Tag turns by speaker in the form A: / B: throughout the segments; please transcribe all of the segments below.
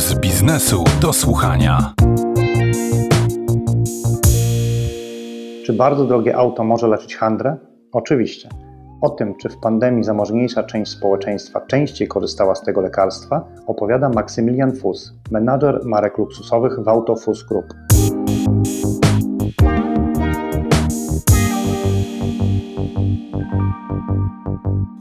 A: z biznesu do słuchania.
B: Czy bardzo drogie auto może leczyć handrę? Oczywiście. O tym, czy w pandemii zamożniejsza część społeczeństwa częściej korzystała z tego lekarstwa, opowiada Maksymilian Fus, menadżer marek luksusowych w Autofus Group.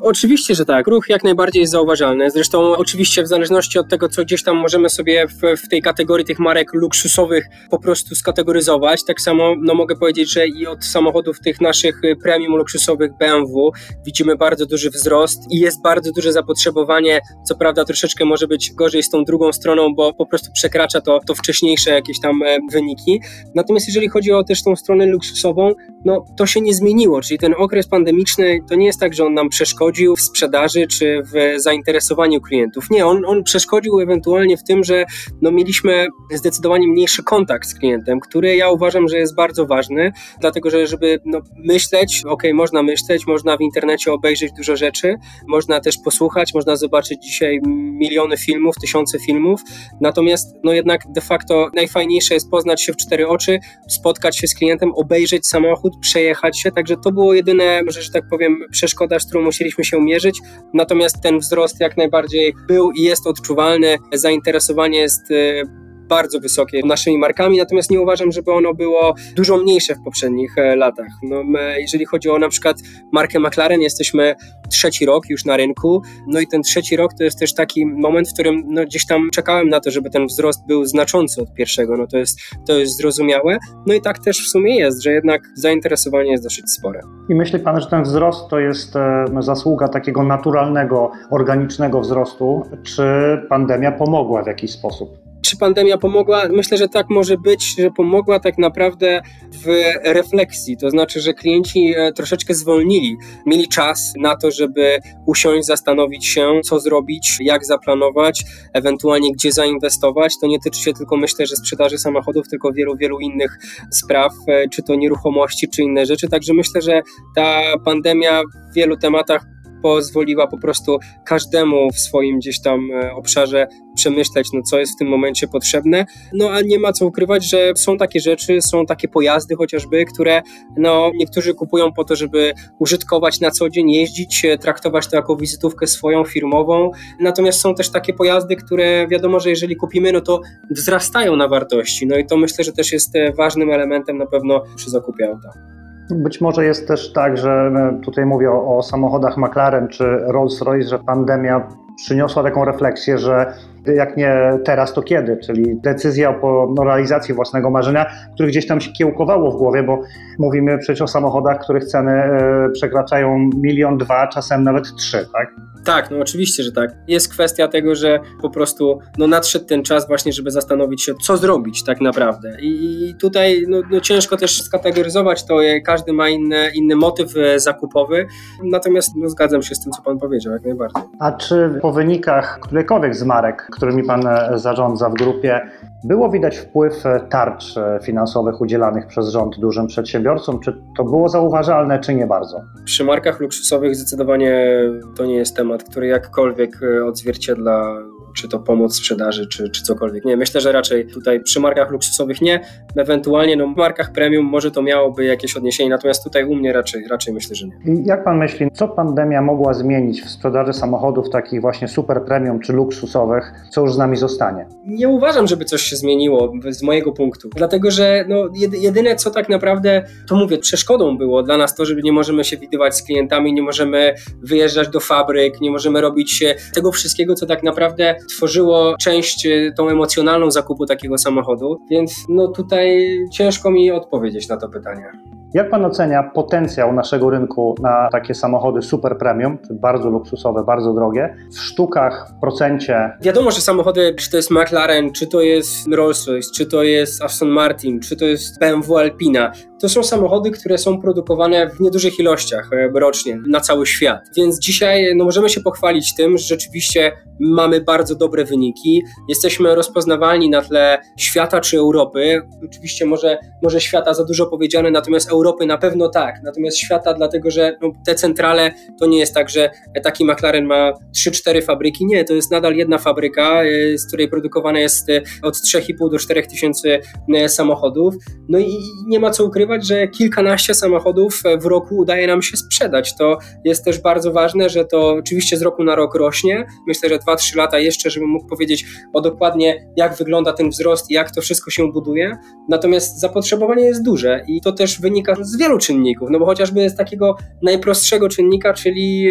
C: Oczywiście, że tak. Ruch jak najbardziej jest zauważalny. Zresztą oczywiście w zależności od tego, co gdzieś tam możemy sobie w, w tej kategorii tych marek luksusowych po prostu skategoryzować, tak samo no, mogę powiedzieć, że i od samochodów tych naszych premium luksusowych BMW widzimy bardzo duży wzrost i jest bardzo duże zapotrzebowanie. Co prawda troszeczkę może być gorzej z tą drugą stroną, bo po prostu przekracza to, to wcześniejsze jakieś tam e, wyniki. Natomiast jeżeli chodzi o też tą stronę luksusową, no to się nie zmieniło, czyli ten okres pandemiczny to nie jest tak, że on nam przeszkodził w sprzedaży czy w zainteresowaniu klientów. Nie, on, on przeszkodził ewentualnie w tym, że no, mieliśmy zdecydowanie mniejszy kontakt z klientem, który ja uważam, że jest bardzo ważny, dlatego że żeby no, myśleć, ok, można myśleć, można w internecie obejrzeć dużo rzeczy, można też posłuchać, można zobaczyć dzisiaj miliony filmów, tysiące filmów, natomiast no jednak de facto najfajniejsze jest poznać się w cztery oczy, spotkać się z klientem, obejrzeć samochód, samochód, przejechać się, także to było jedyne, może, że tak powiem, przeszkoda, z którą musieliśmy się mierzyć, natomiast ten wzrost jak najbardziej był i jest odczuwalny, zainteresowanie jest y, bardzo wysokie naszymi markami, natomiast nie uważam, żeby ono było dużo mniejsze w poprzednich e, latach. No, jeżeli chodzi o na przykład markę McLaren, jesteśmy trzeci rok już na rynku, no i ten trzeci rok to jest też taki moment, w którym no, gdzieś tam czekałem na to, żeby ten wzrost był znaczący od pierwszego, no to jest, to jest zrozumiałe, no i tak też w sumie jest, że jednak zainteresowanie jest dosyć spore.
B: I myśli Pan, że ten wzrost to jest e, zasługa takiego naturalnego, organicznego wzrostu, czy pandemia pomogła w jakiś sposób?
C: Czy pandemia pomogła? Myślę, że tak może być, że pomogła tak naprawdę w refleksji. To znaczy, że klienci e, troszeczkę zwolnili, mieli czas na to, żeby usiąść, zastanowić się, co zrobić, jak zaplanować, ewentualnie gdzie zainwestować. To nie tyczy się tylko, myślę, że sprzedaży samochodów, tylko wielu, wielu innych spraw, e, czy to nieruchomości, czy inne rzeczy. Także myślę, że ta pandemia w wielu tematach pozwoliła po prostu każdemu w swoim gdzieś tam e, obszarze przemyśleć, no co jest w tym momencie potrzebne. No a nie ma co ukrywać, że są takie rzeczy, są takie pojazdy chociażby, które no niektórzy kupują po to, żeby użytkować na co dzień, jeździć, e, traktować to jako wizytówkę swoją, firmową. Natomiast są też takie pojazdy, które wiadomo, że jeżeli kupimy, no to wzrastają na wartości. No i to myślę, że też jest e, ważnym elementem na pewno przy zakupie auta.
B: Być może jest też tak, że e, tutaj mówię o, o samochodach McLaren czy Rolls-Royce, że pandemia przyniosła taką refleksję, że jak nie teraz, to kiedy? Czyli decyzja o realizacji własnego marzenia, które gdzieś tam się kiełkowało w głowie, bo mówimy przecież o samochodach, których ceny e, przekraczają milion, dwa, czasem nawet trzy, tak?
C: Tak, no oczywiście, że tak. Jest kwestia tego, że po prostu no, nadszedł ten czas właśnie, żeby zastanowić się, co zrobić tak naprawdę. I tutaj no, no ciężko też skategoryzować to, każdy ma inny, inny motyw e, zakupowy, natomiast no, zgadzam się z tym, co Pan powiedział, jak najbardziej.
B: A czy po wynikach którejkolwiek z marek, którymi Pan e, zarządza w grupie, było widać wpływ e, tarcz finansowych udzielanych przez rząd dużym przedsiębiorcom? Czy to było zauważalne, czy nie bardzo?
C: Przy markach luksusowych zdecydowanie to nie jest temat, który jakkolwiek e, odzwierciedla czy to pomoc sprzedaży, czy, czy cokolwiek. Nie, myślę, że raczej tutaj przy markach luksusowych nie, ewentualnie no, w markach premium może to miałoby jakieś odniesienie, natomiast tutaj u mnie raczej, raczej myślę, że nie.
B: Jak pan myśli, co pandemia mogła zmienić w sprzedaży samochodów takich właśnie super premium czy luksusowych, co już z nami zostanie?
C: Nie uważam, żeby coś się zmieniło z mojego punktu, dlatego że no, jedyne co tak naprawdę, to mówię, przeszkodą było dla nas to, że nie możemy się widywać z klientami, nie możemy wyjeżdżać do fabryk, nie możemy robić tego wszystkiego, co tak naprawdę tworzyło część y, tą emocjonalną zakupu takiego samochodu, więc no tutaj ciężko mi odpowiedzieć na to pytanie.
B: Jak pan ocenia potencjał naszego rynku na takie samochody super premium, bardzo luksusowe, bardzo drogie, w sztukach, w procencie?
C: Wiadomo, że samochody, czy to jest McLaren, czy to jest Rolls-Royce, czy to jest Aston Martin, czy to jest BMW Alpina, to są samochody, które są produkowane w niedużych ilościach e, rocznie na cały świat. Więc dzisiaj no, możemy się pochwalić tym, że rzeczywiście mamy bardzo dobre wyniki. Jesteśmy rozpoznawalni na tle świata czy Europy. Oczywiście może, może świata za dużo powiedziane, natomiast Europy na pewno tak. Natomiast świata, dlatego że no, te centrale to nie jest tak, że taki McLaren ma 3-4 fabryki. Nie, to jest nadal jedna fabryka, e, z której produkowane jest e, od 3,5 do 4 tysięcy samochodów. No i nie ma co ukrywać, że kilkanaście samochodów w roku udaje nam się sprzedać. To jest też bardzo ważne, że to oczywiście z roku na rok rośnie. Myślę, że 2-3 lata jeszcze, żebym mógł powiedzieć o dokładnie, jak wygląda ten wzrost i jak to wszystko się buduje. Natomiast zapotrzebowanie jest duże i to też wynika z wielu czynników, no bo chociażby z takiego najprostszego czynnika, czyli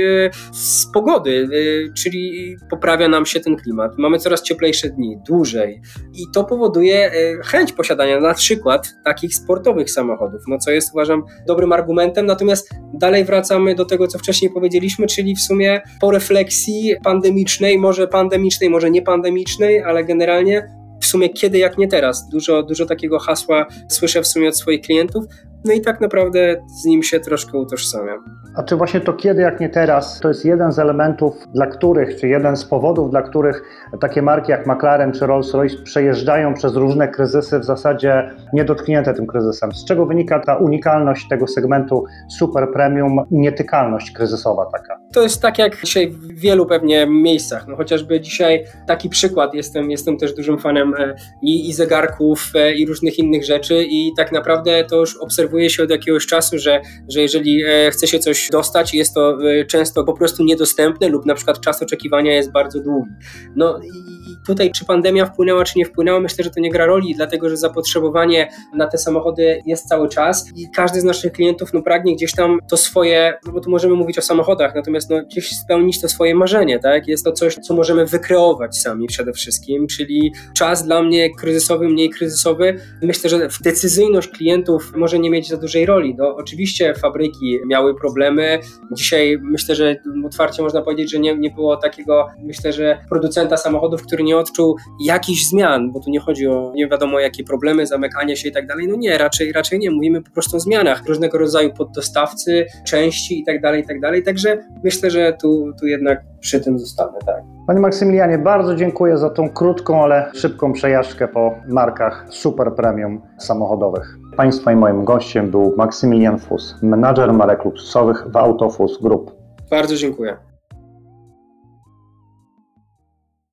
C: z pogody, czyli poprawia nam się ten klimat. Mamy coraz cieplejsze dni, dłużej i to powoduje chęć posiadania na przykład takich sportowych samochodów, no co jest uważam dobrym argumentem, natomiast dalej wracamy do tego, co wcześniej powiedzieliśmy, czyli w sumie po refleksji pandemicznej, może pandemicznej, może nie pandemicznej, ale generalnie w sumie kiedy jak nie teraz. Dużo, dużo takiego hasła słyszę w sumie od swoich klientów, no i tak naprawdę z nim się troszkę utożsamiam.
B: A czy właśnie to kiedy, jak nie teraz, to jest jeden z elementów, dla których, czy jeden z powodów, dla których takie marki jak McLaren czy Rolls-Royce przejeżdżają przez różne kryzysy w zasadzie niedotknięte tym kryzysem? Z czego wynika ta unikalność tego segmentu super premium nietykalność kryzysowa taka?
C: To jest tak jak dzisiaj w wielu pewnie miejscach. No chociażby dzisiaj taki przykład, jestem, jestem też dużym fanem e, i, i zegarków, e, i różnych innych rzeczy i tak naprawdę to już obserwuje się od jakiegoś czasu, że, że jeżeli e, chce się coś dostać, jest to często po prostu niedostępne lub na przykład czas oczekiwania jest bardzo długi. No i tutaj czy pandemia wpłynęła, czy nie wpłynęła, myślę, że to nie gra roli, dlatego że zapotrzebowanie na te samochody jest cały czas i każdy z naszych klientów no, pragnie gdzieś tam to swoje, no bo tu możemy mówić o samochodach, natomiast no, gdzieś spełnić to swoje marzenie, tak? Jest to coś, co możemy wykreować sami przede wszystkim, czyli czas dla mnie kryzysowy, mniej kryzysowy. Myślę, że decyzyjność klientów może nie mieć za dużej roli. No, oczywiście fabryki miały problemy. Dzisiaj myślę, że otwarcie można powiedzieć, że nie, nie było takiego, myślę, że producenta samochodów, który nie odczuł jakichś zmian, bo tu nie chodzi o nie wiadomo jakie problemy, zamykanie się i tak dalej. No nie, raczej, raczej nie. Mówimy po prostu o zmianach, różnego rodzaju poddostawcy, części i tak dalej, i tak dalej. Także myślę, że tu, tu jednak przy tym zostanę, tak.
B: Panie Maksymilianie, bardzo dziękuję za tą krótką, ale szybką przejażdżkę po markach super premium samochodowych. Państwa i moim gościem był Maksymilian Fus, menadżer marek luksusowych w Autofus Group.
C: Bardzo dziękuję.